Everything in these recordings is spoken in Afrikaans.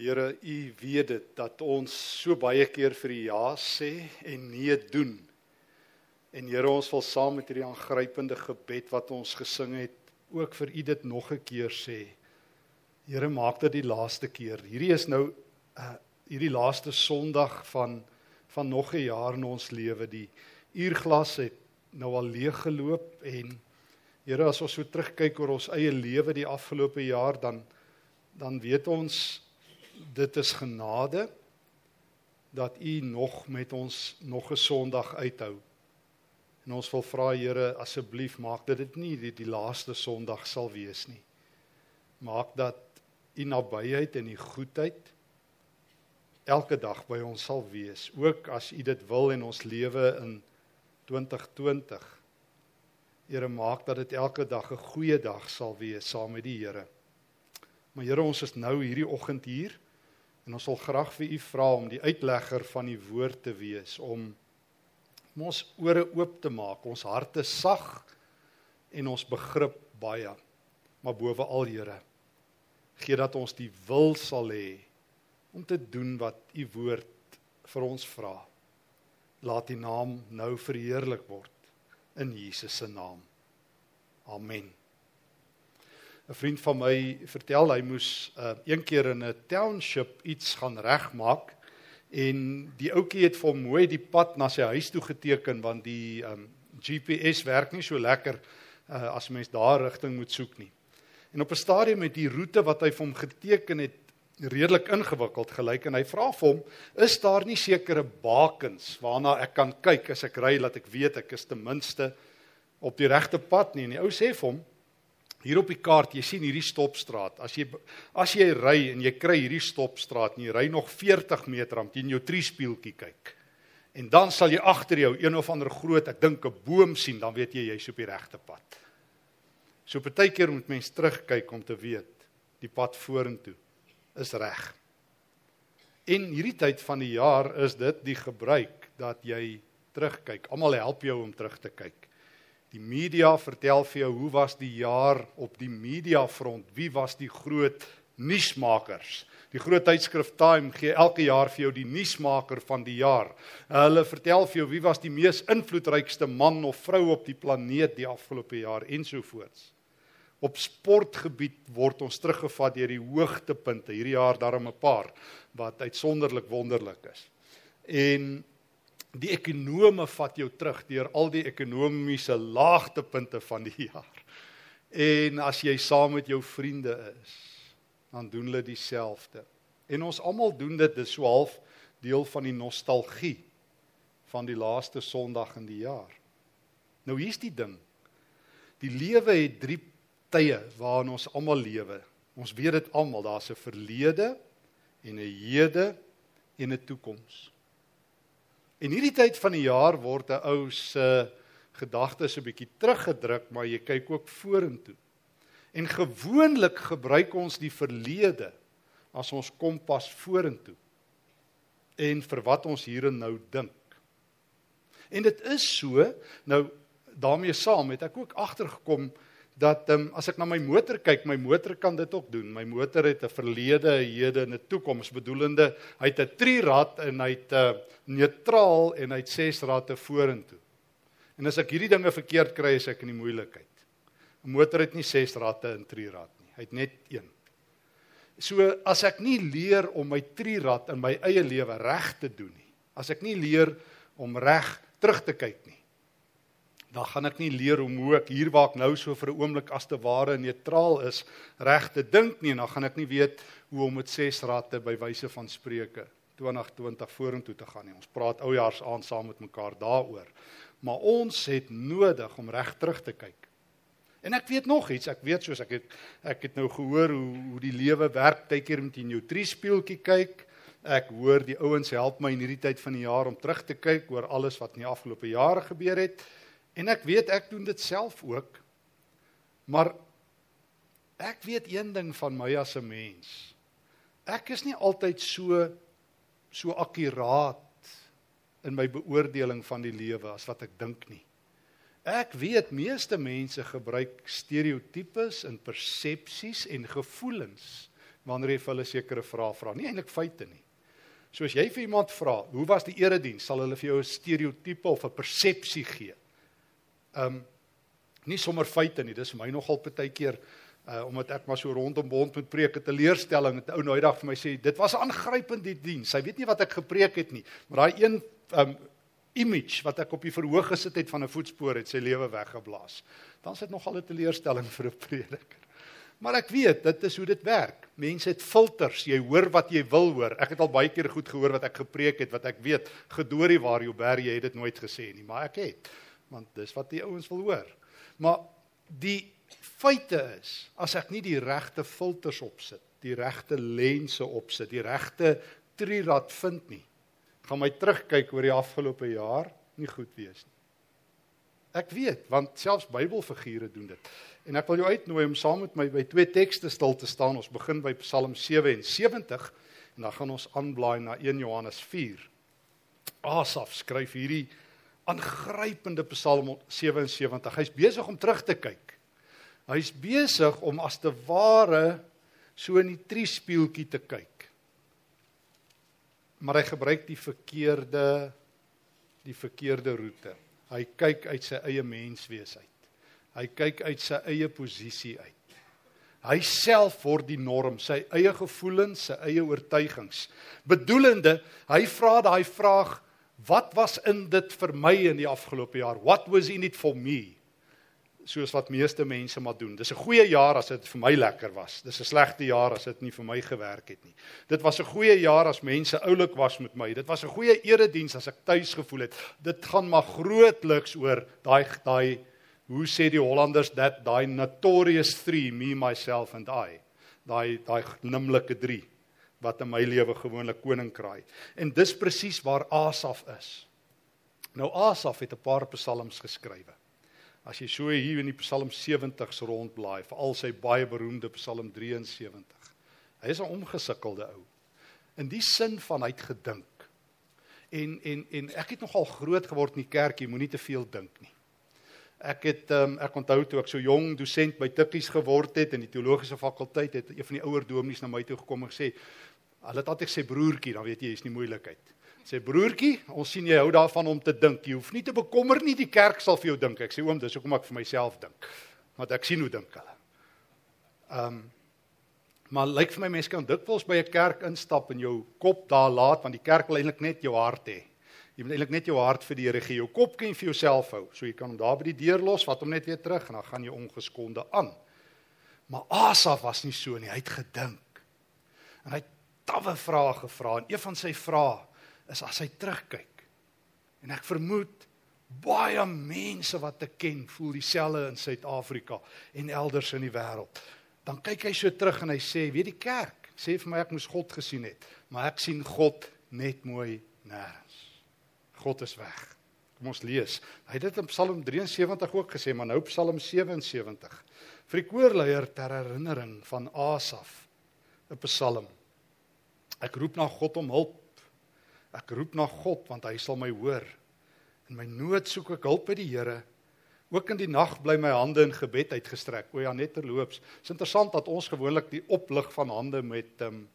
Here, U weet dit dat ons so baie keer vir U ja sê en nee doen. En Here, ons wil saam met hierdie aangrypende gebed wat ons gesing het, ook vir U dit nog 'n keer sê. Here, maak dit die laaste keer. Hierdie is nou uh hierdie laaste Sondag van van nog 'n jaar in ons lewe. Die uurglas het nou al leeg geloop en Here, as ons so terugkyk oor ons eie lewe die afgelope jaar, dan dan weet ons dit is genade dat u nog met ons nog 'n Sondag uithou. En ons wil vra Here asseblief maak dat dit nie die, die laaste Sondag sal wees nie. Maak dat u nabyheid en u goedheid elke dag by ons sal wees, ook as u dit wil in ons lewe in 2020. Here maak dat dit elke dag 'n goeie dag sal wees saam met die Here. Maar Here, ons is nou hierdie oggend hier En ons wil graag vir u vra om die uitlegger van die woord te wees om ons ore oop te maak, ons harte sag en ons begrip baie. Maar bowe al, Here, gee dat ons die wil sal hê om te doen wat u woord vir ons vra. Laat u naam nou verheerlik word in Jesus se naam. Amen. 'n vriend van my vertel hy moes uh, een keer in 'n township iets gaan regmaak en die ouetjie het vir hom mooi die pad na sy huis toe geteken want die um, GPS werk nie so lekker uh, as mens daar rigting moet soek nie. En op 'n stadium het die roete wat hy vir hom geteken het redelik ingewikkeld gelyk en hy vra vir hom is daar nie sekere bakens waarna ek kan kyk as ek ry dat ek weet ek is ten minste op die regte pad nie en die ou sê vir hom Hier op die kaart, jy sien hierdie stopstraat. As jy as jy ry en jy kry hierdie stopstraat en jy ry nog 40 meter om teen jou triespieeltjie kyk. En dan sal jy agter jou een of ander groot, ek dink 'n boom sien, dan weet jy jy's op die regte pad. So partykeer moet mens terugkyk om te weet die pad vorentoe is reg. In hierdie tyd van die jaar is dit die gebruik dat jy terugkyk. Almal help jou om terug te kyk. Die media vertel vir jou hoe was die jaar op die media front? Wie was die groot nuusmakers? Die groot tydskrif Time gee elke jaar vir jou die nuusmaker van die jaar. Hulle vertel vir jou wie was die mees invloedrykste man of vrou op die planeet die afgelope jaar ensovoorts. Op sportgebied word ons teruggevat deur die hoogtepunte hierdie jaar daarom 'n paar wat uitsonderlik wonderlik is. En die ekonome vat jou terug deur al die ekonomiese laagtepunte van die jaar. En as jy saam met jou vriende is, dan doen hulle dieselfde. En ons almal doen dit, dis so half deel van die nostalgie van die laaste Sondag in die jaar. Nou hier's die ding. Die lewe het drie tye waarin ons almal lewe. Ons weet dit almal, daar's 'n verlede en 'n hede en 'n toekoms. En hierdie tyd van die jaar word 'n ou se gedagtes 'n bietjie teruggedruk, maar jy kyk ook vorentoe. En gewoonlik gebruik ons die verlede as ons kompas vorentoe. En vir wat ons hier en nou dink. En dit is so, nou daarmee saam het ek ook agtergekom dat um, as ek na my motor kyk, my motor kan dit ook doen. My motor het 'n verlede, 'n hede en 'n toekoms bedoelende. Hy het 'n trirad en hy het 'n uh, neutraal en hy het ses radde vorentoe. En as ek hierdie dinge verkeerd kry, is ek in die moeilikheid. 'n Motor het nie ses radde en trirad nie. Hy het net een. So as ek nie leer om my trirad in my eie lewe reg te doen nie. As ek nie leer om reg terug te kyk nie dan gaan ek nie leer hoe ek hier waar ek nou so vir 'n oomblik as te ware neutraal is reg te dink nie en dan gaan ek nie weet hoe om met ses ratte by wyse van spreuke 2020 vorentoe te gaan nie. Ons praat oujaars aan saam met mekaar daaroor. Maar ons het nodig om reg terug te kyk. En ek weet nog iets, ek weet soos ek het ek het nou gehoor hoe hoe die lewe werk, tydkeer met jy in jou triespieeltjie kyk. Ek hoor die ouens help my in hierdie tyd van die jaar om terug te kyk oor alles wat in die afgelope jare gebeur het. En ek weet ek doen dit self ook. Maar ek weet een ding van my as 'n mens. Ek is nie altyd so so akkuraat in my beoordeling van die lewe as wat ek dink nie. Ek weet meeste mense gebruik stereotypes en persepsies en gevoelens wanneer jy vir hulle sekere vrae vra. Nie eintlik feite nie. So as jy vir iemand vra, "Hoe was die erediens?" sal hulle vir jou 'n stereotipe of 'n persepsie gee. Um nie sommer feite nie. Dis vir my nogal partykeer uh omdat ek maar so rondom bond met preke te leerstelling het ou nou dag vir my sê dit was aangrypend die diens. Hy weet nie wat ek gepreek het nie, maar daai een um image wat ek op die verhoog gesit het van 'n voetspoor het sy lewe weggeblaas. Dan sit nogal 'n teleurstelling vir 'n prediker. Maar ek weet dit is hoe dit werk. Mense het filters. Jy hoor wat jy wil hoor. Ek het al baie keer goed gehoor wat ek gepreek het, wat ek weet gedoorie waar jou ber jy het dit nooit gesê nie, maar ek het. Want dis wat die ouens wil hoor. Maar die feite is as ek nie die regte filters opsit, die regte lense opsit, die regte trirad vind nie, gaan my terugkyk oor die afgelope jaar nie goed wees nie. Ek weet, want selfs Bybelfigure doen dit. En ek wil jou uitnooi om saam met my by twee tekste stil te staan. Ons begin by Psalm 77 en dan gaan ons aanblaai na 1 Johannes 4. Asaf skryf hierdie aangrypende Psalm 77. Hy's besig om terug te kyk. Hy's besig om as te ware so in die triespieeltjie te kyk. Maar hy gebruik die verkeerde die verkeerde roete. Hy kyk uit sy eie menswees uit. Hy kyk uit sy eie posisie uit. Hy self word die norm, sy eie gevoelens, sy eie oortuigings. Bedoelende, hy vra daai vraag, wat was in dit vir my in die afgelope jaar? What was in it for me? Soos wat meeste mense maar doen. Dis 'n goeie jaar as dit vir my lekker was. Dis 'n slegte jaar as dit nie vir my gewerk het nie. Dit was 'n goeie jaar as mense oulik was met my. Dit was 'n goeie erediens as ek tuis gevoel het. Dit gaan maar grootliks oor daai daai hoe sê die Hollanders dat daai notorious 3 me myself and I daai daai nimmerlike 3 wat in my lewe gewoonlik koning kraai. En dis presies waar Asaf is. Nou Asaf het 'n paar psalms geskrywe. As jy so hier in die Psalm 70s rondblaai veral sy baie beroemde Psalm 73 hy is 'n omgesukkelde ou. In die sin van hy het gedink. En en en ek het nogal groot geword in die kerk jy moenie te veel dink nie. Ek het um, ek onthou toe ek so jong dosent by Tikkies geword het in die teologiese fakulteit het een van die ouer dominees na my toe gekom en gesê hulle het altyd sê broertjie dan weet jy is nie moeilikheid. Sê broertjie, ons sien jy hou daarvan om te dink. Jy hoef nie te bekommer nie, die kerk sal vir jou dink. Ek sê oom, dis hoekom ek vir myself dink. Want ek sien hoe dink hulle. Ehm um, maar lyk vir my mense kan dikwels by 'n kerk instap en jou kop daar laat want die kerk wil eintlik net jou hart hê. Jy moet eintlik net jou hart vir die Here gee. Jou kop kan jy vir jouself hou. So jy kan hom daar by die deur los, vat hom net weer terug en dan gaan jy ongeskonde aan. Maar Asaf was nie so nie. Hy het gedink. En hy het tawwe vrae gevra en een van sy vrae is as hy terugkyk. En ek vermoed baie mense wat ek ken voel dieselfde in Suid-Afrika en elders in die wêreld. Dan kyk hy so terug en hy sê, weet die kerk sê vir my ek moes God gesien het, maar ek sien God net mooi nêrens. God is weg. Kom ons lees. Hy het dit in Psalm 73 ook gesê, maar nou Psalm 77. Vir die koorleier ter herinnering van Asaf, 'n Psalm. Ek roep na God om hulp. Ek roep na God want hy sal my hoor. In my nood soek ek hulp by die Here. Ook in die nag bly my hande in gebed uitgestrek. O ja, net terloops. Is interessant dat ons gewoonlik die oplig van hande met ehm um,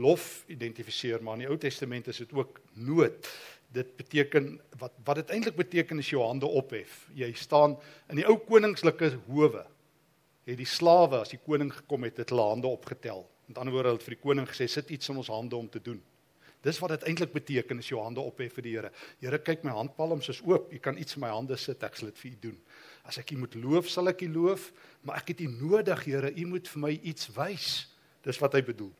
lof identifiseer, maar in die Ou Testament is dit ook nood dit beteken wat wat dit eintlik beteken is jou hande ophef. Jy staan in die ou koningslike howe. Het die slawe as die koning gekom het, het hulle hande opgetel. Met ander woorde, hulle het vir die koning gesê sit iets in ons hande om te doen. Dis wat dit eintlik beteken as jou hande ophef vir die Here. Here, kyk my handpalms is oop. U kan iets in my hande sit, ek sal dit vir u doen. As ek u moet loof, sal ek u loof, maar ek het u nodig, Here. U moet vir my iets wys. Dis wat hy bedoel.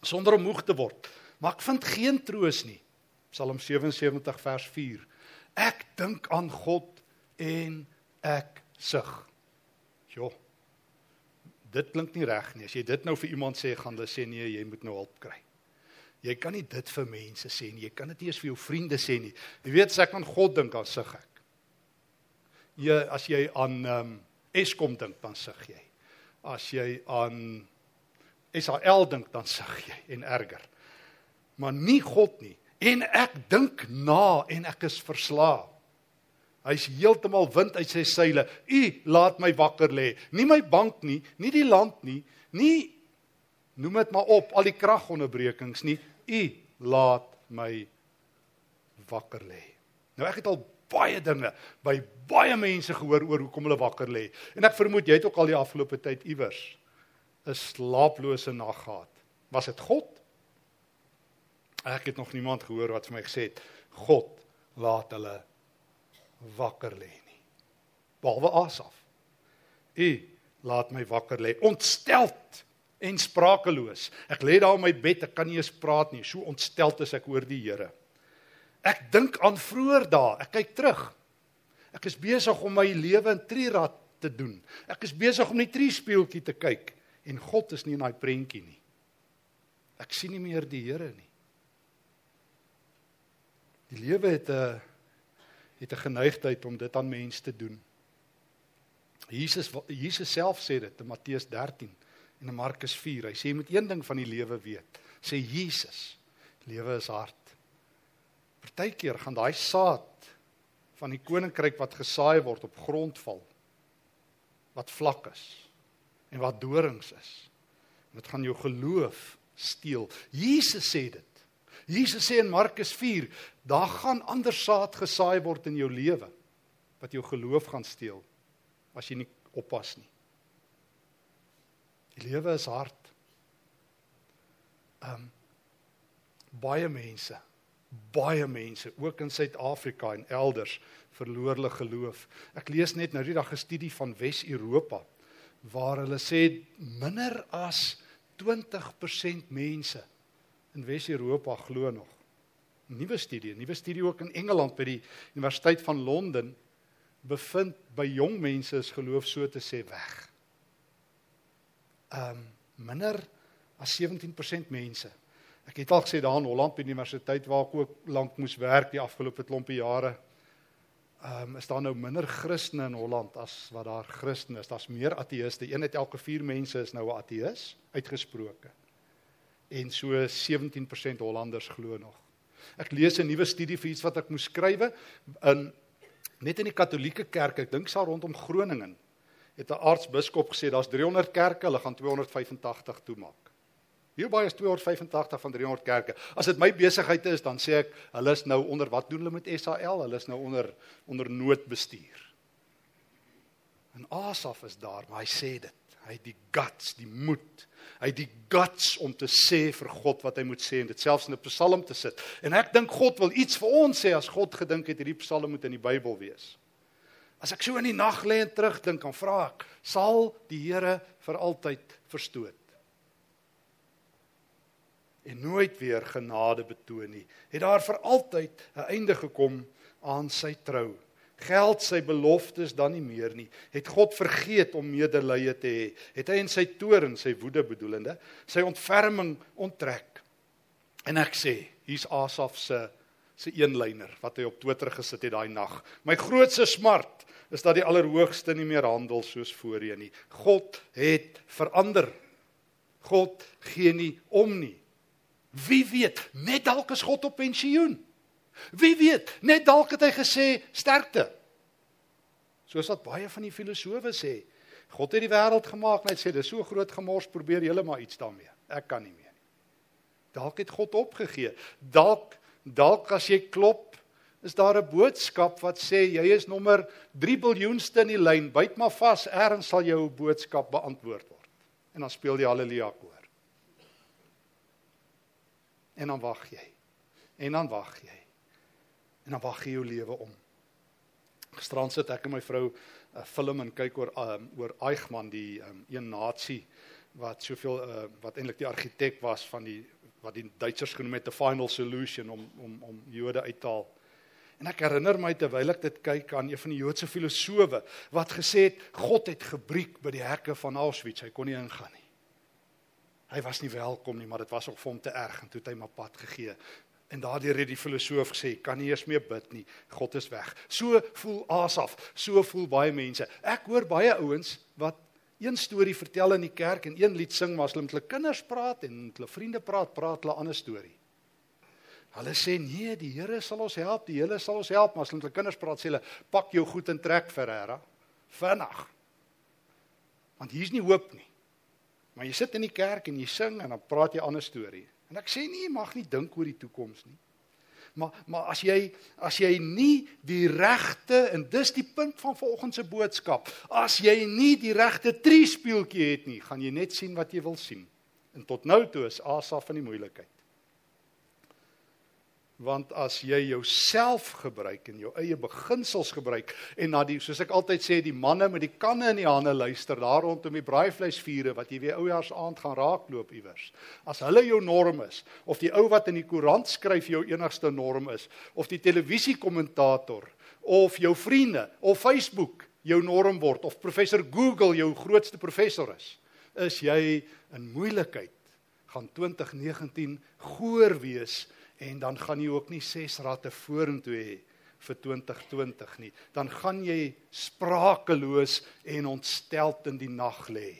Sonder om moeg te word. Maar ek vind geen troos nie Psalm 77 vers 4. Ek dink aan God en ek sug. Jo. Dit klink nie reg nie. As jy dit nou vir iemand sê, gaan hulle sê nee, jy moet nou hulp kry. Jy kan nie dit vir mense sê nie. Jy kan dit nie eens vir jou vriende sê nie. Jy weet, as ek aan God dink, dan sug ek. Jy as jy aan ehm um, Eskom dink, dan sug jy. As jy aan SAL dink, dan sug jy en erger. Maar nie God nie en ek dink na en ek is verslae. Hy's heeltemal wind uit sy seile. U laat my wakker lê. Nie my bank nie, nie die land nie, nie Noem dit maar op, al die kragonderbrekings nie. U laat my wakker lê. Nou ek het al baie dinge by baie mense gehoor oor hoekom hulle wakker lê. En ek vermoed jy het ook al die afgelope tyd iewers 'n slaaplose nag gehad. Was dit God? Ek het nog niemand gehoor wat vir my gesê het God laat hulle wakker lê nie. Behalwe Asaf. U laat my wakker lê, ontsteld en sprakeloos. Ek lê daar op my bed, ek kan nie eens praat nie, so ontsteld is ek oor die Here. Ek dink aan vroeër dae, ek kyk terug. Ek is besig om my lewe in trierad te doen. Ek is besig om net triespieeltjie te kyk en God is nie in daai prentjie nie. Ek sien nie meer die Here nie. Die lewe het 'n het 'n geneigtheid om dit aan mense te doen. Jesus Jesus self sê dit in Matteus 13 en in Markus 4. Hy sê jy moet een ding van die lewe weet. Sê Jesus, lewe is hard. Partykeer gaan daai saad van die koninkryk wat gesaai word op grond val wat vlak is en wat dorings is. Dit gaan jou geloof steel. Jesus sê dit. Jesus sê in Markus 4, daar gaan ander saad gesaai word in jou lewe wat jou geloof gaan steel as jy nie oppas nie. Die lewe is hard. Um baie mense, baie mense ook in Suid-Afrika en elders verloor hulle geloof. Ek lees net nou die dag 'n studie van Wes-Europa waar hulle sê minder as 20% mense in Wes-Europa glo nog. Nuwe studie, nuwe studie ook in Engeland by die Universiteit van Londen bevind by jong mense is geloof so te sê weg. Um minder as 17% mense. Ek het al gesê daar in Holland by die universiteit waar ek ook lank moes werk die afgelope klompie jare. Um is daar nou minder Christene in Holland as wat daar Christene is. Daar's meer ateëste. Een uit elke 4 mense is nou 'n ateïs uitgesproke en so 17% Hollanders glo nog. Ek lees 'n nuwe studie vir iets wat ek moes skrywe in net in die Katolieke kerk, ek dink sal rondom Groningen. Het 'n aartsbiskop gesê daar's 300 kerke, hulle gaan 285 toemaak. Hoe baie is 285 van 300 kerke? As dit my besigheid is, dan sê ek, hulle is nou onder wat doen hulle met SAL? Hulle is nou onder onder noodbestuur. En Asaf is daar, maar hy sê dit. Hy het die guts, die moed hy het die guts om te sê vir God wat hy moet sê en dit selfs in 'n Psalm te sit. En ek dink God wil iets vir ons sê as God gedink het hierdie Psalm moet in die Bybel wees. As ek so in die nag lê en terugdink, dan vra ek, sal die Here vir altyd verstoot? En nooit weer genade betoon nie. Het daar vir altyd 'n einde gekom aan sy trou? Geld sy beloftes dan nie meer nie. Het God vergeet om medelee te hê? Het hy in sy toorn, sy woede bedoelende, sy ontferming onttrek? En ek sê, hier's Asaf se se eenlyner wat hy op Twitter gesit het daai nag. My grootste smart is dat die Allerhoogste nie meer handel soos voorheen nie. God het verander. God gee nie om nie. Wie weet, net dalk is God op pensioen. Wie weet, net dalk het hy gesê sterkte. Soos wat baie van die filosowe sê, God het die wêreld gemaak en hy sê dis so groot gemors, probeer julle maar iets daarmee. Ek kan nie meer nie. Dalk het God opgegee. Dalk dalk as jy klop, is daar 'n boodskap wat sê jy is nommer 3 biljoenste in die lyn. Byt maar vas, eers sal jou boodskap beantwoord word. En dan speel die haleluja koor. En dan wag jy. En dan wag jy en dan wag jy jou lewe om. Gisterand sit ek en my vrou 'n uh, film en kyk oor um, oor Eichmann die um, een nasie wat soveel uh, wat eintlik die argitek was van die wat die Duitsers genoem het the final solution om om om Jode uit te haal. En ek herinner my terwyl ek dit kyk aan een van die Joodse filosowe wat gesê het God het gebreek by die hekke van Auschwitz, hy kon nie ingaan nie. Hy was nie welkom nie, maar dit was ook vir hom te erg en toe het hy maar pad gegee. En daardeur het die filosoof gesê, kan nie eers meer bid nie. God is weg. So voel Asaf, so voel baie mense. Ek hoor baie ouens wat een storie vertel in die kerk en een lied sing maar as hulle met hulle kinders praat en met hulle vriende praat, praat hulle 'n ander storie. Hulle sê nee, die Here sal ons help, die Here sal ons help, maar as hulle met hulle kinders praat, sê hulle pak jou goed en trek Ferreira vinnig. Want hier's nie hoop nie. Maar jy sit in die kerk en jy sing en dan praat jy 'n ander storie. En ek sê nie jy mag nie dink oor die toekoms nie. Maar maar as jy as jy nie die regte en dis die punt van vanoggend se boodskap, as jy nie die regte triespeeltjie het nie, gaan jy net sien wat jy wil sien. En tot nou toe is Asaf in die moeilikheid want as jy jouself gebruik en jou eie beginsels gebruik en na die soos ek altyd sê die manne met die kanne in die hande luister daar rondom die braaivleisvure wat jy weer oujaarsaand gaan raakloop iewers. As hulle jou norm is of die ou wat in die koerant skryf jou enigste norm is of die televisiekommentator of jou vriende of Facebook jou norm word of professor Google jou grootste professor is is jy in moeilikheid gaan 2019 goor wees en dan gaan jy ook nie ses ratte vorentoe hê vir 2020 nie. Dan gaan jy sprakeloos en ontsteld in die nag lê.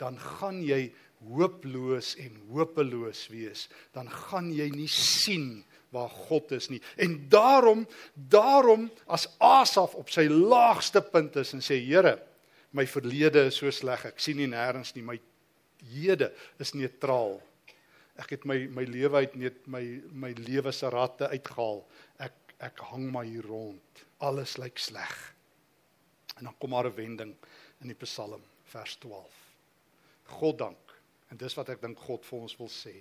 Dan gaan jy hooploos en hopeloos wees. Dan gaan jy nie sien waar God is nie. En daarom, daarom as Asaf op sy laagste punt is en sê Here, my verlede is so sleg, ek sien nie nêrens nie, my hede is neutraal ek het my my lewe uit net my my lewe se ratte uitgehaal. Ek ek hang maar hier rond. Alles lyk sleg. En dan kom maar 'n wending in die Psalm vers 12. God dank. En dis wat ek dink God vir ons wil sê.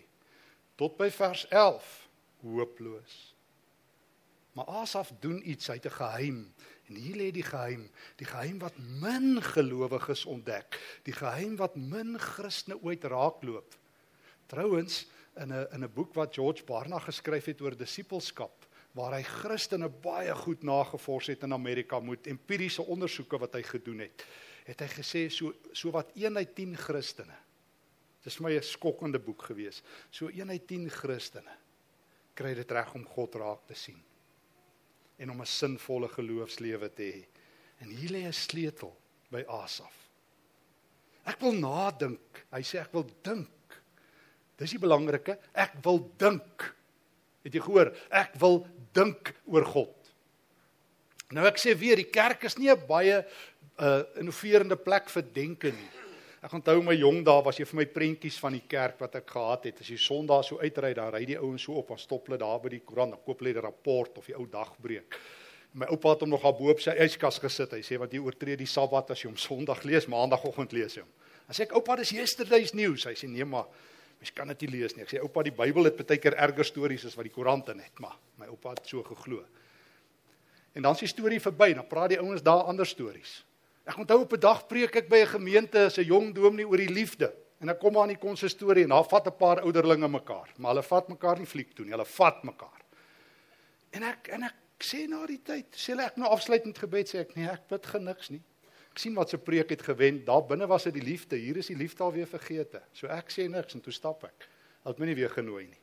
Tot by vers 11 hooploos. Maar Asaf doen iets uit 'n geheim en hier lê die geheim, die geheim wat min gelowiges ontdek, die geheim wat min Christene ooit raakloop. Trouwens in 'n in 'n boek wat George Barna geskryf het oor disippelskap waar hy Christene baie goed nagevors het in Amerika met empiriese ondersoeke wat hy gedoen het. Het hy gesê so so wat 1 uit 10 Christene. Dis vir my 'n skokkende boek gewees. So 1 uit 10 Christene kry dit reg om God raak te sien en om 'n sinvolle geloofslewe te hê. En hier lê 'n sleutel by Asaf. Ek wil nadink. Hy sê ek wil dink Dis die belangrike. Ek wil dink. Het jy gehoor? Ek wil dink oor God. Nou ek sê weer, die kerk is nie 'n baie uh innoverende plek vir denke nie. Ek onthou my jong dae was jy vir my prentjies van die kerk wat ek gehad het. As jy Sondag so uitry, dan ry die ouens so op en stop hulle daar by die koerant, dan koop hulle die rapport of die ou dagbreek. My oupa het hom nog daar bo op sy yskas gesit. Hy sê wat jy oortree die Sabbat as jy hom Sondag lees, Maandagoggend lees jy hom. Dan sê ek oupa, dis yesterday's news. Hy sê nee, maar Mens kan dit nie lees nie. Ek sê oupa, die Bybel het baie keer erger stories as wat die koerante net, maar my oupa het so geglo. En dan is die storie verby, dan praat die ouens daar ander stories. Ek onthou op 'n dag preek ek by 'n gemeente as 'n jong dominee oor die liefde. En ek kom aan die konsistorie en daar vat 'n paar ouderlinge mekaar, maar hulle vat mekaar nie fliek toe nie, hulle vat mekaar. En ek en ek sê na die tyd, sê hulle ek nou afsluitend gebed sê ek nee, ek bid geniks nie sien wat se preek het gewend. Daar binne was dit die liefde. Hier is die liefde alweer vergete. So ek sê niks en toe stap ek. Hulle het my nie weer genooi nie.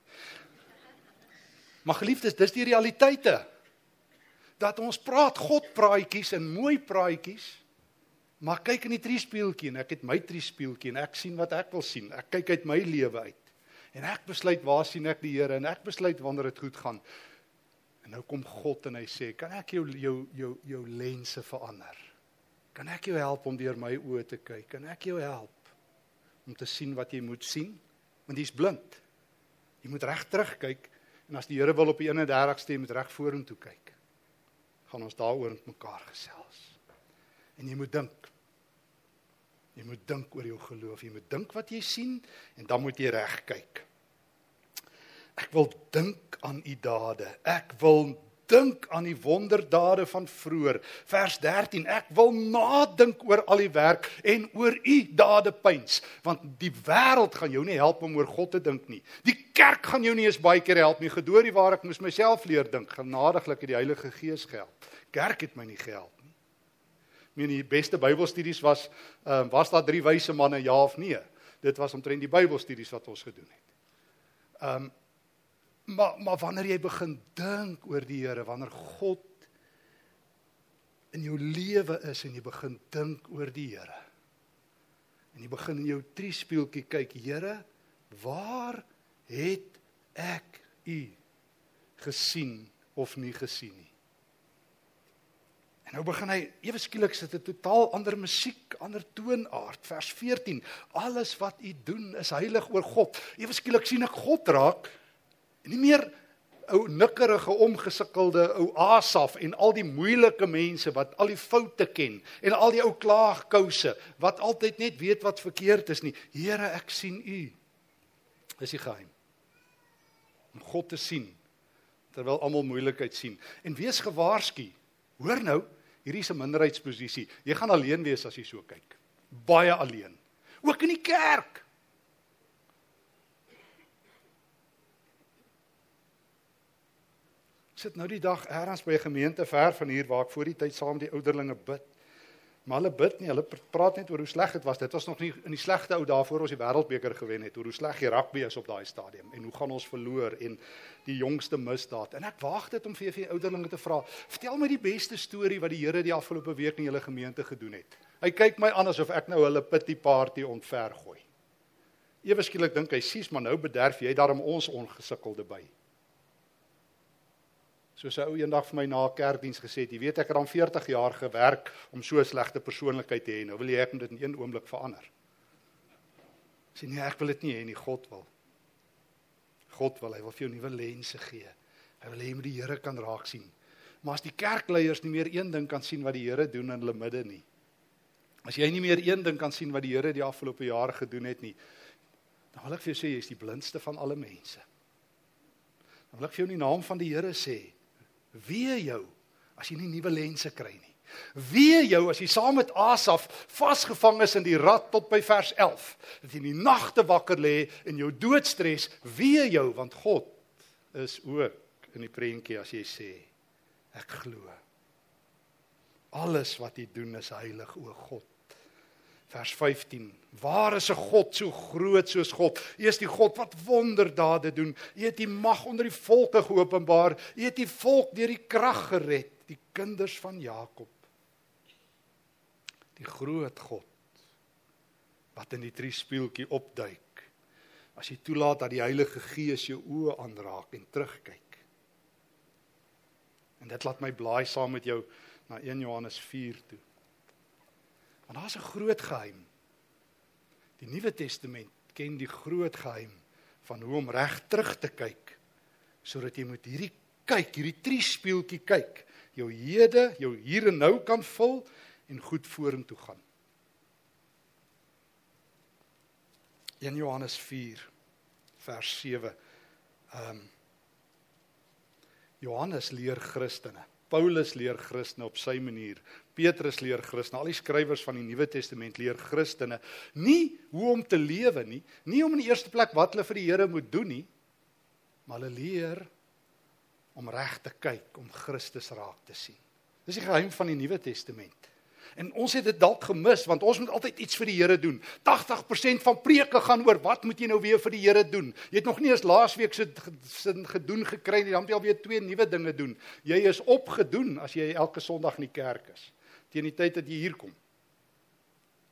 Maar geliefdes, dis die realiteite. Dat ons praat God praatjies en mooi praatjies. Maar kyk in die triespieeltjie en ek het my triespieeltjie en ek sien wat ek wil sien. Ek kyk uit my lewe uit. En ek besluit waar sien ek die Here en ek besluit wanneer dit goed gaan. En nou kom God en hy sê, "Kan ek jou jou jou jou lense verander?" Kan ek jou help om deur my oë te kyk? Kan ek jou help om te sien wat jy moet sien? Want jy's blind. Jy moet reg terugkyk en as die Here wil op die 31ste jy moet reg vorentoe kyk. Gaan ons daaroor met mekaar gesels. En jy moet dink. Jy moet dink oor jou geloof. Jy moet dink wat jy sien en dan moet jy reg kyk. Ek wil dink aan u dade. Ek wil dink aan die wonderdade van vroeër. Vers 13: Ek wil nadink oor al die werk en oor u dade pyns, want die wêreld gaan jou nie help om oor God te dink nie. Die kerk gaan jou nie eens baie keer help nie. Gedoorie waar ek moes myself leer dink, genadiglik het die Heilige Gees gehelp. Kerk het my nie gehelp nie. Meen die beste Bybelstudies was ehm uh, was daar drie wyse manne ja of nee? Dit was omtrent die Bybelstudies wat ons gedoen het. Ehm um, Maar maar wanneer jy begin dink oor die Here, wanneer God in jou lewe is en jy begin dink oor die Here. En jy begin in jou triespieeltjie kyk, Here, waar het ek u gesien of nie gesien nie? En nou begin hy ewe skielik sit 'n totaal ander musiek, ander toonaard. Vers 14. Alles wat u doen is heilig oor God. Ewe skielik sien ek God raak. En nie meer ou nikkerige omgesukkelde ou Asaf en al die moeilike mense wat al die foute ken en al die ou klaagkouse wat altyd net weet wat verkeerd is nie. Here, ek sien u. Dis die geheim. Om God te sien terwyl almal moeilikheid sien. En wees gewaarsku. Hoor nou, hierdie is 'n minderheidsposisie. Jy gaan alleen wees as jy so kyk. Baie alleen. Ook in die kerk. Sit nou die dag eers by 'n gemeente ver van hier waar ek voor die tyd saam die ouderlinge bid. Maar hulle bid nie, hulle praat net oor hoe sleg dit was. Dit was nog nie in die slegte ou dae voor ons die wêreldbeker gewen het, oor hoe sleg die rugby is op daai stadium en hoe gaan ons verloor en die jongste misdaad. En ek waag dit om vir vir ouderlinge te vra, vertel my die beste storie wat die Here die afgelope week in julle gemeente gedoen het. Hy kyk my aan asof ek nou hulle pity party ontvergooi. Ewe skielik dink hy, "Sies, maar nou bederf jy daarom ons ongesukkelde by." Soos 'n ou eendag vir my na kerkdiens gesê het, jy weet ek het al 40 jaar gewerk om so 'n slegte persoonlikheid te hê. Nou wil jy ek moet dit in een oomblik verander. Sê nee, ek wil dit nie hê nie, God wil. God wil, hy wil vir jou nuwe lense gee. Hy wil hê jy moet die Here kan raak sien. Maar as die kerkleiers nie meer een ding kan sien wat die Here doen in hulle midde nie. As jy nie meer een ding kan sien wat die Here die afgelope jare gedoen het nie, dan wil ek vir jou sê jy is die blindste van alle mense. Dan wil ek vir jou in die naam van die Here sê, Wee jou as jy nie nuwe lense kry nie. Wee jou as jy saam met Asaf vasgevang is in die rad tot by vers 11. Dat jy in die nagte wakker lê in jou doodstres, wee jou want God is ook in die prentjie as jy sê ek glo. Alles wat jy doen is heilig o God. Vers 15. Waar is 'n God so groot soos God? U is die God wat wonderdade doen. U het die mag onder die volke geopenbaar. U het die volk deur die krag gered, die kinders van Jakob. Die groot God wat in die drie speeltjie opduik. As jy toelaat dat die Heilige Gees jou oë aanraak en terugkyk. En dit laat my blaai saam met jou na 1 Johannes 4 toe. Want daar's 'n groot geheim. Die Nuwe Testament ken die groot geheim van hoe om reg terug te kyk sodat jy met hierdie kyk, hierdie triespieeltjie kyk, jou hede, jou hier en nou kan vul en goed vorentoe gaan. 1 Johannes 4 vers 7. Ehm um, Johannes leer Christene. Paulus leer Christene op sy manier. Petrus leer Christene, al die skrywers van die Nuwe Testament leer Christene nie hoe om te lewe nie, nie om in die eerste plek wat hulle vir die Here moet doen nie, maar hulle leer om reg te kyk, om Christus raak te sien. Dis die geheim van die Nuwe Testament. En ons het dit dalk gemis want ons moet altyd iets vir die Here doen. 80% van preke gaan oor wat moet jy nou weer vir die Here doen? Jy het nog nie eens laasweek se sin gedoen gekry nie, dan moet jy alweer twee nuwe dinge doen. Jy is opgedoen as jy elke Sondag in die kerk is. Teen die tyd dat jy hier kom.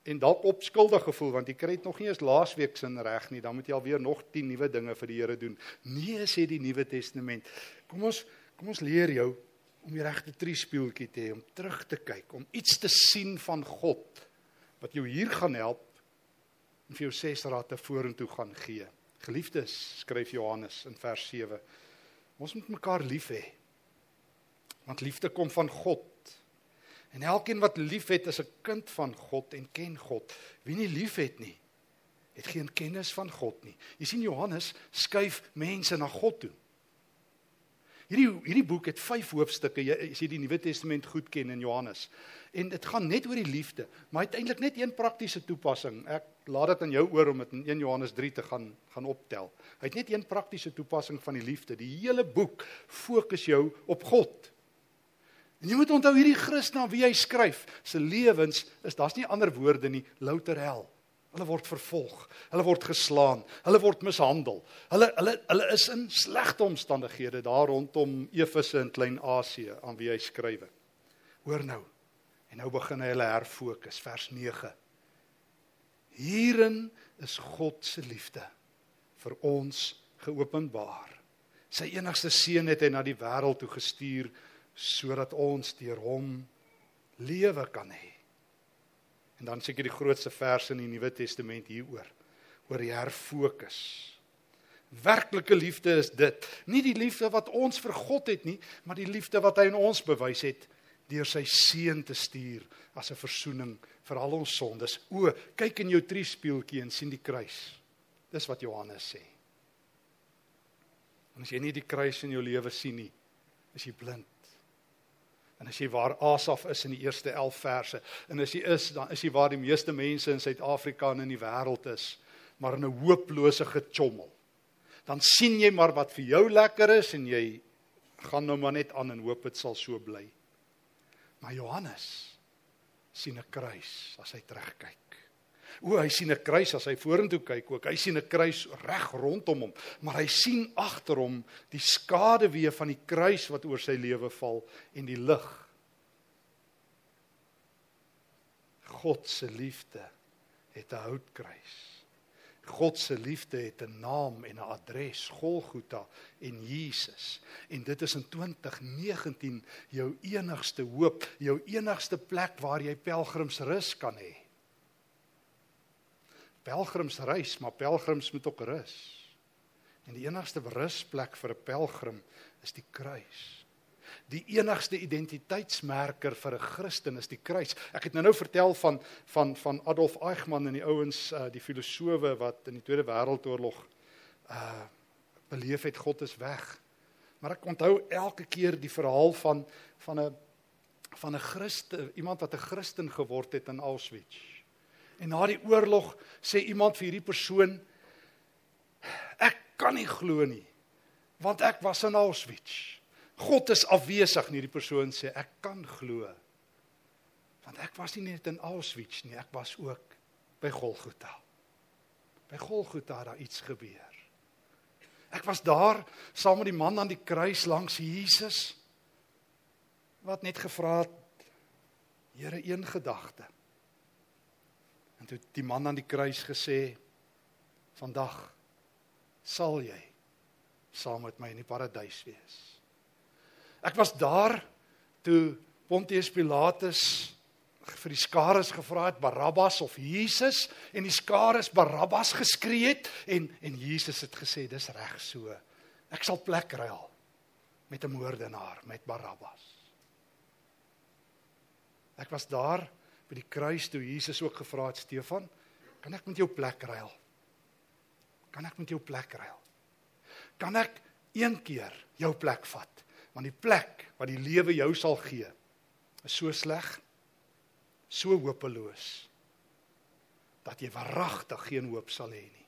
En dalk opskuldig gevoel want jy kry dit nog nie eens laasweek sin reg nie, dan moet jy alweer nog 10 nuwe dinge vir die Here doen. Nee, sê die Nuwe Testament. Kom ons kom ons leer jou om die regte triespieeltjie te hê, om terug te kyk, om iets te sien van God wat jou hier gaan help en vir jou ses rade vorentoe gaan gee. Geliefdes, skryf Johannes in vers 7. Ons moet mekaar lief hê. Want liefde kom van God. En elkeen wat liefhet is 'n kind van God en ken God. Wie nie liefhet nie, het geen kennis van God nie. Jy sien Johannes skuif mense na God toe. Hierdie hierdie boek het 5 hoofstukke. Jy as jy die Nuwe Testament goed ken in Johannes. En dit gaan net oor die liefde, maar uiteindelik net een praktiese toepassing. Ek laat dit aan jou oor om dit in 1 Johannes 3 te gaan gaan optel. Hy het net een praktiese toepassing van die liefde. Die hele boek fokus jou op God. En jy moet onthou hierdie Christen aan wie hy skryf, se lewens is daar's nie ander woorde nie, louter hel. Hulle word vervolg. Hulle word geslaan. Hulle word mishandel. Hulle hulle hulle is in slegte omstandighede daar rondom Efese in Klein-Asië aan wie hy skrywe. Hoor nou. En nou begin hy hulle herfokus vers 9. Hierin is God se liefde vir ons geopenbaar. Sy enigste seun het hy na die wêreld toe gestuur sodat ons deur hom lewe kan hê. En dan seker die grootste vers in die Nuwe Testament hieroor oor die herfokus. Werklike liefde is dit, nie die liefde wat ons vir God het nie, maar die liefde wat hy in ons bewys het deur sy seun te stuur as 'n verzoening vir al ons sondes. O, kyk in jou triespieeltjie en sien die kruis. Dis wat Johannes sê. En as jy nie die kruis in jou lewe sien nie, is jy blind. En as jy waar Asaf is in die eerste 11 verse, en as jy is, dan is jy waar die meeste mense in Suid-Afrika en in die wêreld is, maar in 'n hooplose gechommel. Dan sien jy maar wat vir jou lekker is en jy gaan nou maar net aan en hoop dit sal so bly. Maar Johannes sien 'n kruis as hy terugkyk. O, hy sien 'n kruis as hy vorentoe kyk ook. Hy sien 'n kruis reg rondom hom, maar hy sien agter hom die skaduwee van die kruis wat oor sy lewe val en die lig. God se liefde het 'n houtkruis. God se liefde het 'n naam en 'n adres, Golgotha en Jesus. En dit is in 2019 jou enigste hoop, jou enigste plek waar jy pelgrimsrus kan hê. Pelgrimsreis, maar pelgrims moet ook rus. En die enigste rusplek vir 'n pelgrim is die kruis. Die enigste identiteitsmerker vir 'n Christen is die kruis. Ek het nou nou vertel van van van Adolf Eichmann en die ouens uh die filosowe wat in die Tweede Wêreldoorlog uh beleef het God is weg. Maar ek onthou elke keer die verhaal van van 'n van 'n Christen, iemand wat 'n Christen geword het in Auschwitz. En na die oorlog sê iemand vir hierdie persoon ek kan nie glo nie want ek was in Auschwitz. God is afwesig nie die persoon sê ek kan glo. Want ek was nie net in Auschwitz nie, ek was ook by Golgotha. By Golgotha het daar iets gebeur. Ek was daar saam met die man aan die kruis langs Jesus wat net gevra het Here een gedagte. En toe die man aan die kruis gesê vandag sal jy saam met my in die paradys wees. Ek was daar toe Pontius Pilatus vir die skares gevra het Barabbas of Jesus en die skares Barabbas geskree het en en Jesus het gesê dis reg so. Ek sal plek ruil met 'n moordenaar met Barabbas. Ek was daar by die kruis toe Jesus ook gevra het Stefan, kan ek met jou plek ruil? Kan ek met jou plek ruil? Kan ek een keer jou plek vat? Want die plek wat die lewe jou sal gee is so sleg, so hopeloos dat jy waaragtig geen hoop sal hê nie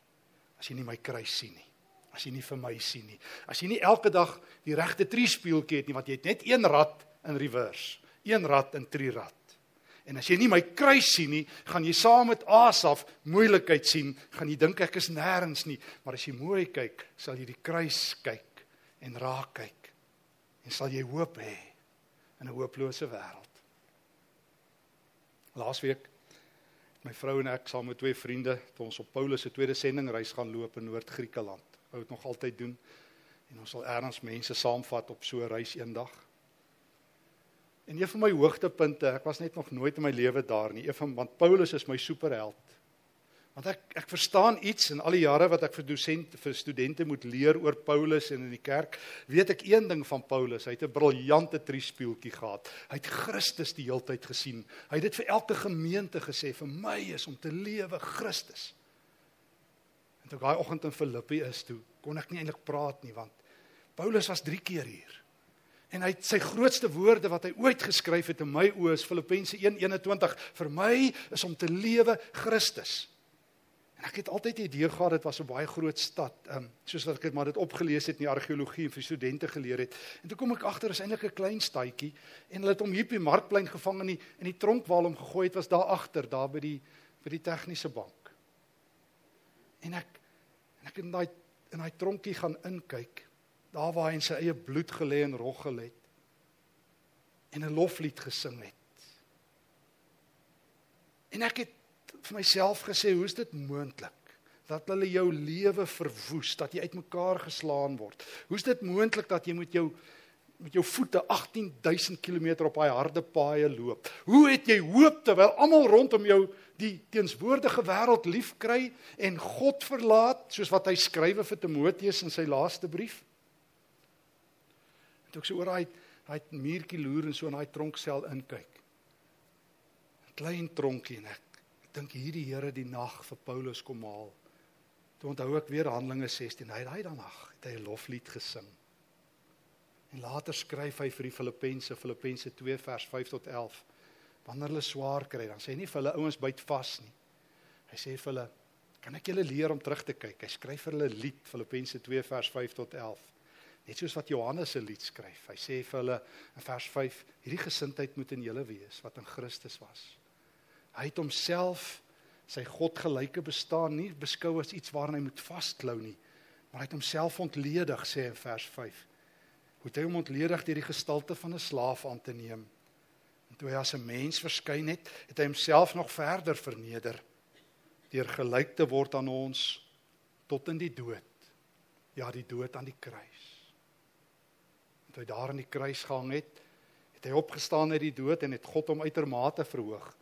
as jy nie my kruis sien nie. As jy nie vir my sien nie. As jy nie elke dag die regte triespieeltjie het nie want jy het net een rad in reverse, een rad in trirad. En as jy nie my kruis sien nie, gaan jy saam met Asaf moeilikheid sien, gaan jy dink ek is nêrens nie, maar as jy mooi kyk, sal jy die kruis kyk en raak kyk en sal jy hoop hê in 'n hooplose wêreld. Laasweek my vrou en ek saam met twee vriende het ons op Paulus se tweede sendingreis gaan loop in Noord-Griekeland. Wou dit nog altyd doen en ons sal erns mense saamvat op so 'n reis eendag. En een van my hoogtepunte, ek was net nog nooit in my lewe daar nie, een van want Paulus is my superheld. Want ek ek verstaan iets in al die jare wat ek vir dosente vir studente moet leer oor Paulus en in die kerk, weet ek een ding van Paulus, hy het 'n briljante triespieeltjie gehad. Hy het Christus die heeltyd gesien. Hy het dit vir elke gemeente gesê, vir my is om te lewe Christus. En toe daai oggend in Filippi is toe, kon ek nie eintlik praat nie want Paulus was 3 keer hier. En hy sy grootste woorde wat hy ooit geskryf het in my oë is Filippense 1:21 vir my is om te lewe Christus. En ek het altyd die idee gehad dit was 'n baie groot stad, ehm um, soos wat ek dit maar dit opgelees het in die argeologie en vir studente geleer het. En toe kom ek agter is eintlik 'n klein stadjie en hulle het hom hier op die markplein gevang in die in die tronk waar hom gegooi het was daar agter, daar by die by die tegniese bank. En ek en ek het in daai in daai tronkie gaan inkyk, daar waar hy in sy eie bloed gelê en roggel het en 'n loflied gesing het. En ek het vir myself gesê, hoe is dit moontlik dat hulle jou lewe verwoes, dat jy uitmekaar geslaan word? Hoe is dit moontlik dat jy met jou met jou voete 18000 km op daai harde paaie loop? Hoe het jy hoop terwyl almal rondom jou die teenswoordige wêreld liefkry en God verlaat soos wat hy skrywe vir Timoteus in sy laaste brief? Het ook so oor daai daai muurtjie loer en so in daai tronksel inkyk. 'n Klein tronkie en ek, ek dink hierdie Here die nag vir Paulus kom haal. Toe onthou ek weer Handelinge 16. Hy daai dan nag het hy 'n loflied gesing. En later skryf hy vir die Filippense, Filippense 2 vers 5 tot 11. Wanneer hulle swaar kry, dan sê hy nie vir hulle ouens byt vas nie. Hy sê vir hulle, "Kan ek julle leer om terug te kyk?" Hy skryf vir hulle lied, Filippense 2 vers 5 tot 11. Net soos wat Johannes 'n lied skryf. Hy sê vir hulle in vers 5: "Hierdie gesindheid moet in julle wees wat in Christus was." Hy het homself sy godgelyke bestaan nie beskou as iets waaraan hy moet vasklou nie, maar hy het homself ontledig sê in vers 5. Hoe hy hom ontledig deur die gestalte van 'n slaaf aan te neem. En toe hy as 'n mens verskyn het, het hy homself nog verder verneder deur gelyk te word aan ons tot in die dood. Ja, die dood aan die kruis hy daar aan die kruis gehang het, het hy opgestaan uit die dood en het God hom uitermate verhoog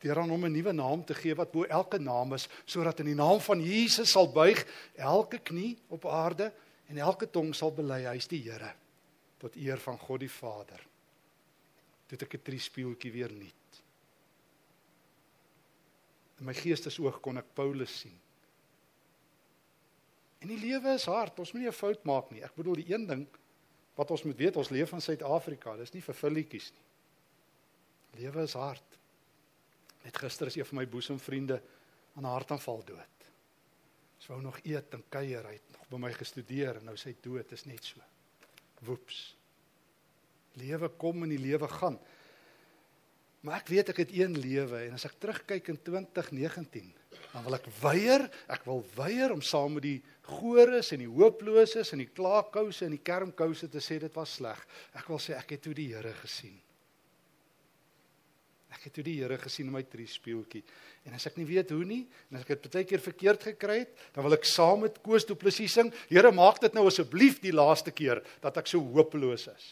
deur aan hom 'n nuwe naam te gee wat bo elke naam is sodat in die naam van Jesus sal buig elke knie op aarde en elke tong sal bely hy is die Here tot eer van God die Vader. Dit ek 'n triespieeltjie weer nuut. In my geestesoog kon ek Paulus sien. En die lewe is hard, ons moet nie 'n fout maak nie. Ek bedoel die een ding wat ons moet weet, ons leef in Suid-Afrika. Dis nie vir filletjies nie. Lewe is hard. Net gister is een van my boesemvriende aan 'n hartaanval dood. Sy wou nog eet en kuier, hy het nog by my gestudeer en nou sy dood is net so. Woeps. Lewe kom en die lewe gaan. Maar ek weet ek het een lewe en as ek terugkyk in 2019 dan wil ek weier, ek wil weier om saam met die gores en die hooploses en die klaakkouse en die kermkouse te sê dit was sleg. Ek wil sê ek het toe die Here gesien. Ek het toe die Here gesien in my triespieeltjie. En as ek nie weet hoe nie, en as ek dit baie keer verkeerd gekry het, dan wil ek saam met Koos Du Plessis sing, Here maak dit nou asseblief die laaste keer dat ek so hopeloos is.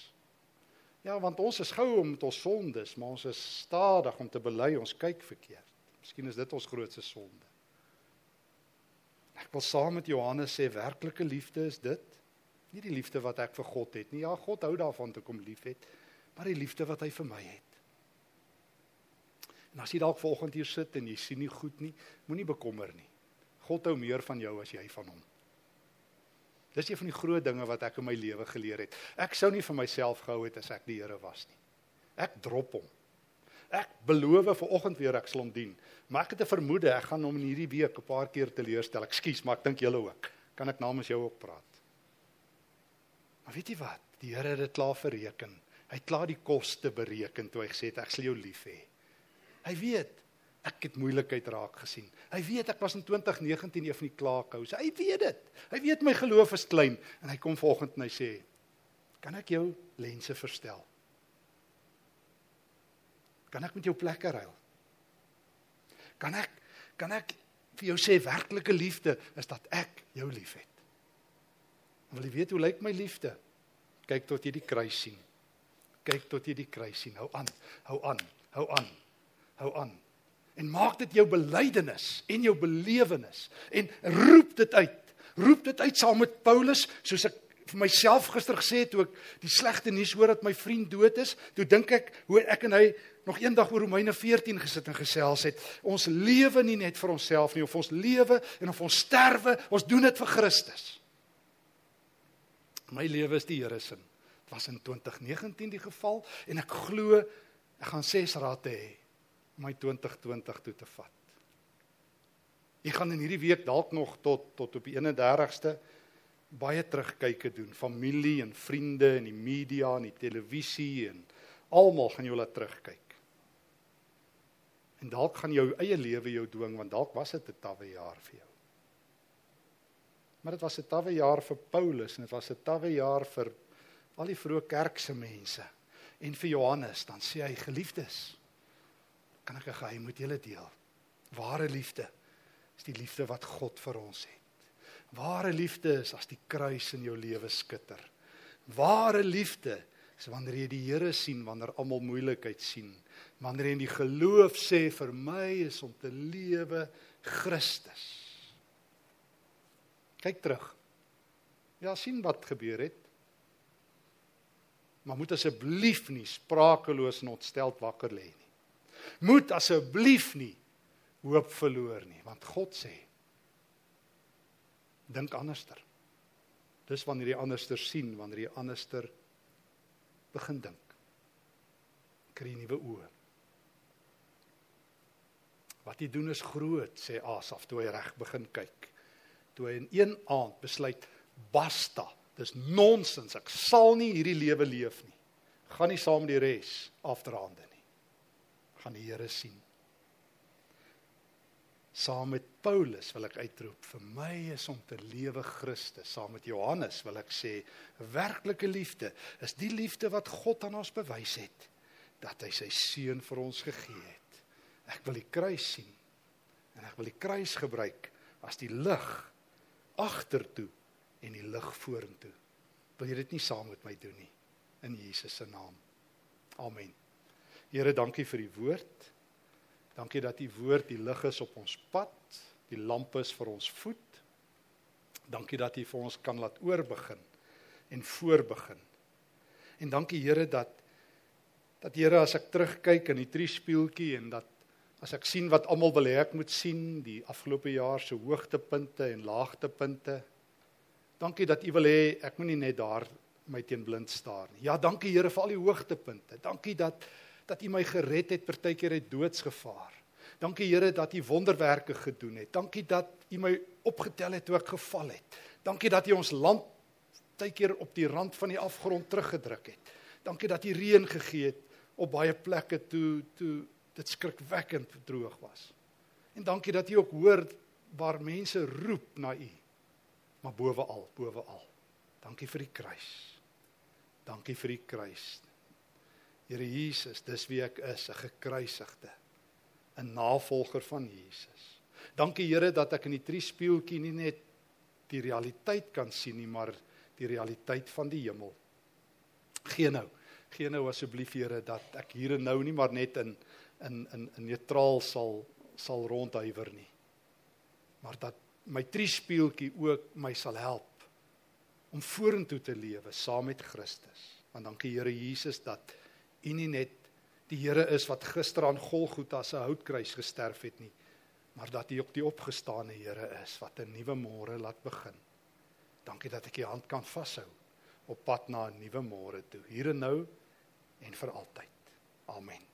Ja, want ons is gou om met ons sondes, maar ons is stadig om te bely ons kyk verkeerd. Miskien is dit ons grootste sonde. Ek wil saam met Johannes sê werklike liefde is dit. Nie die liefde wat ek vir God het nie. Ja, God hou daarvan te kom liefhet, maar die liefde wat hy vir my het. En as jy dalk volgende hier sit en jy sien nie goed nie, moenie bekommer nie. God hou meer van jou as jy van hom. Dis een van die groot dinge wat ek in my lewe geleer het. Ek sou nie vir myself gehou het as ek die Here was nie. Ek drop hom. Ek beloof vir oggend weer ek sal hom dien. Maar ek het 'n vermoede ek gaan hom in hierdie week 'n paar keer teleurstel. Ekskuus, maar ek dink julle ook. Kan ek namens jou ook praat? Maar weet jy wat? Die Here het dit klaar bereken. Hy het klaar die koste bereken toe hy gesê het ek sal jou lief hê. Hy weet ek het moeilikheid raak gesien. Hy weet ek was in 2019 een van die klaarkouse. Hy weet dit. Hy weet my geloof is klein en hy kom volgende en hy sê: "Kan ek jou lense verstel?" Kan ek met jou plekke ruil? Kan ek kan ek vir jou sê werklike liefde is dat ek jou liefhet. Wil jy weet hoe lyk my liefde? Kyk tot jy die kruis sien. Kyk tot jy die kruis sien. Hou aan. Hou aan. Hou aan. Hou aan. En maak dit jou belydenis en jou belewenis en roep dit uit. Roep dit uit saam met Paulus soos ek vir myself gister gesê het toe ek die slegte nuus hoor dat my vriend dood is, toe dink ek hoe ek en hy nog eendag oor Romeine 14 gesit en gesels het. Ons lewe nie net vir onsself nie, of ons lewe en of ons sterwe, ons doen dit vir Christus. My lewe is die Here se. Dit was in 2019 die geval en ek glo ek gaan ses rate hê om my 2020 toe te vat. Ek gaan in hierdie week dalk nog tot tot op die 31ste baie terugkyke doen, familie en vriende en die media en die televisie en almal gaan jou laat terugkyk. En dalk gaan jou eie lewe jou dwing want dalk was dit 'n tawwe jaar vir jou. Maar dit was 'n tawwe jaar vir Paulus en dit was 'n tawwe jaar vir al die vroeë kerkse mense. En vir Johannes dan sê hy geliefdes, kan ek 'n geheim met julle deel? Ware liefde is die liefde wat God vir ons het. Ware liefde is as die kruis in jou lewe skitter. Ware liefde is wanneer jy die Here sien wanneer almal moeilikheid sien. Wanneer jy in die geloof sê vir my is om te lewe Christus. Kyk terug. Ja, sien wat gebeur het. Maar moet asseblief nie sprakeloos en ontsteld wakker lê nie. Moet asseblief nie hoop verloor nie, want God sê dink anderster. Dis wanneer jy anderster sien, wanneer jy anderster begin dink. Kry nuwe oë. Wat hy doen is groot, sê Asaf toe hy reg begin kyk. Toe hy in een aand besluit, basta, dis nonsens, ek sal nie hierdie lewe leef nie. Gaan nie saam met die res afdraande nie. Gaan die Here sien. Saam met Paulus wil ek uitroep, vir my is om te lewe Christus. Saam met Johannes wil ek sê, werklike liefde is die liefde wat God aan ons bewys het dat hy sy seun vir ons gegee het. Ek wil die kruis sien. En ek wil die kruis gebruik as die lig agtertoe en die lig vorentoe. Wil jy dit nie saam met my doen nie in Jesus se naam. Amen. Here, dankie vir die woord. Dankie dat u woord die lig is op ons pad, die lamp is vir ons voet. Dankie dat u vir ons kan laat oorbegin en voorbegin. En dankie Here dat dat Here as ek terugkyk in die triespieeltjie en dat As ek sien wat almal wil hê ek moet sien, die afgelope jaar se hoogtepunte en laagtepunte. Dankie dat U wil hê ek moenie net daar my teen blind staar nie. Ja, dankie Here vir al die hoogtepunte. Dankie dat dat U my gered het partykeer uit doodsgevaar. Dankie Here dat U wonderwerke gedoen het. Dankie dat U my opgetel het toe ek geval het. Dankie dat U ons land partykeer op die rand van die afgrond teruggedruk het. Dankie dat U reën gegee het op baie plekke toe toe dit skrikwekkend droog was. En dankie dat U ook hoor waar mense roep na U. Maar boweal, boweal. Dankie vir die kruis. Dankie vir die kruis. Here Jesus, dis wie ek is, 'n gekruisigde, 'n navolger van Jesus. Dankie Here dat ek in die triespieeltjie nie net die realiteit kan sien nie, maar die realiteit van die hemel. Geen nou. Geen nou asseblief Here dat ek hier en nou nie maar net in in in in neutraal sal sal rondhuiwer nie. Maar dat my triespieeltjie ook my sal help om vorentoe te lewe saam met Christus. Want dankie Here Jesus dat U nie net die Here is wat gister aan Golgotha se houtkruis gesterf het nie, maar dat U ook die opgestane Here is wat 'n nuwe môre laat begin. Dankie dat ek U hand kan vashou op pad na 'n nuwe môre toe, hier en nou en vir altyd. Amen.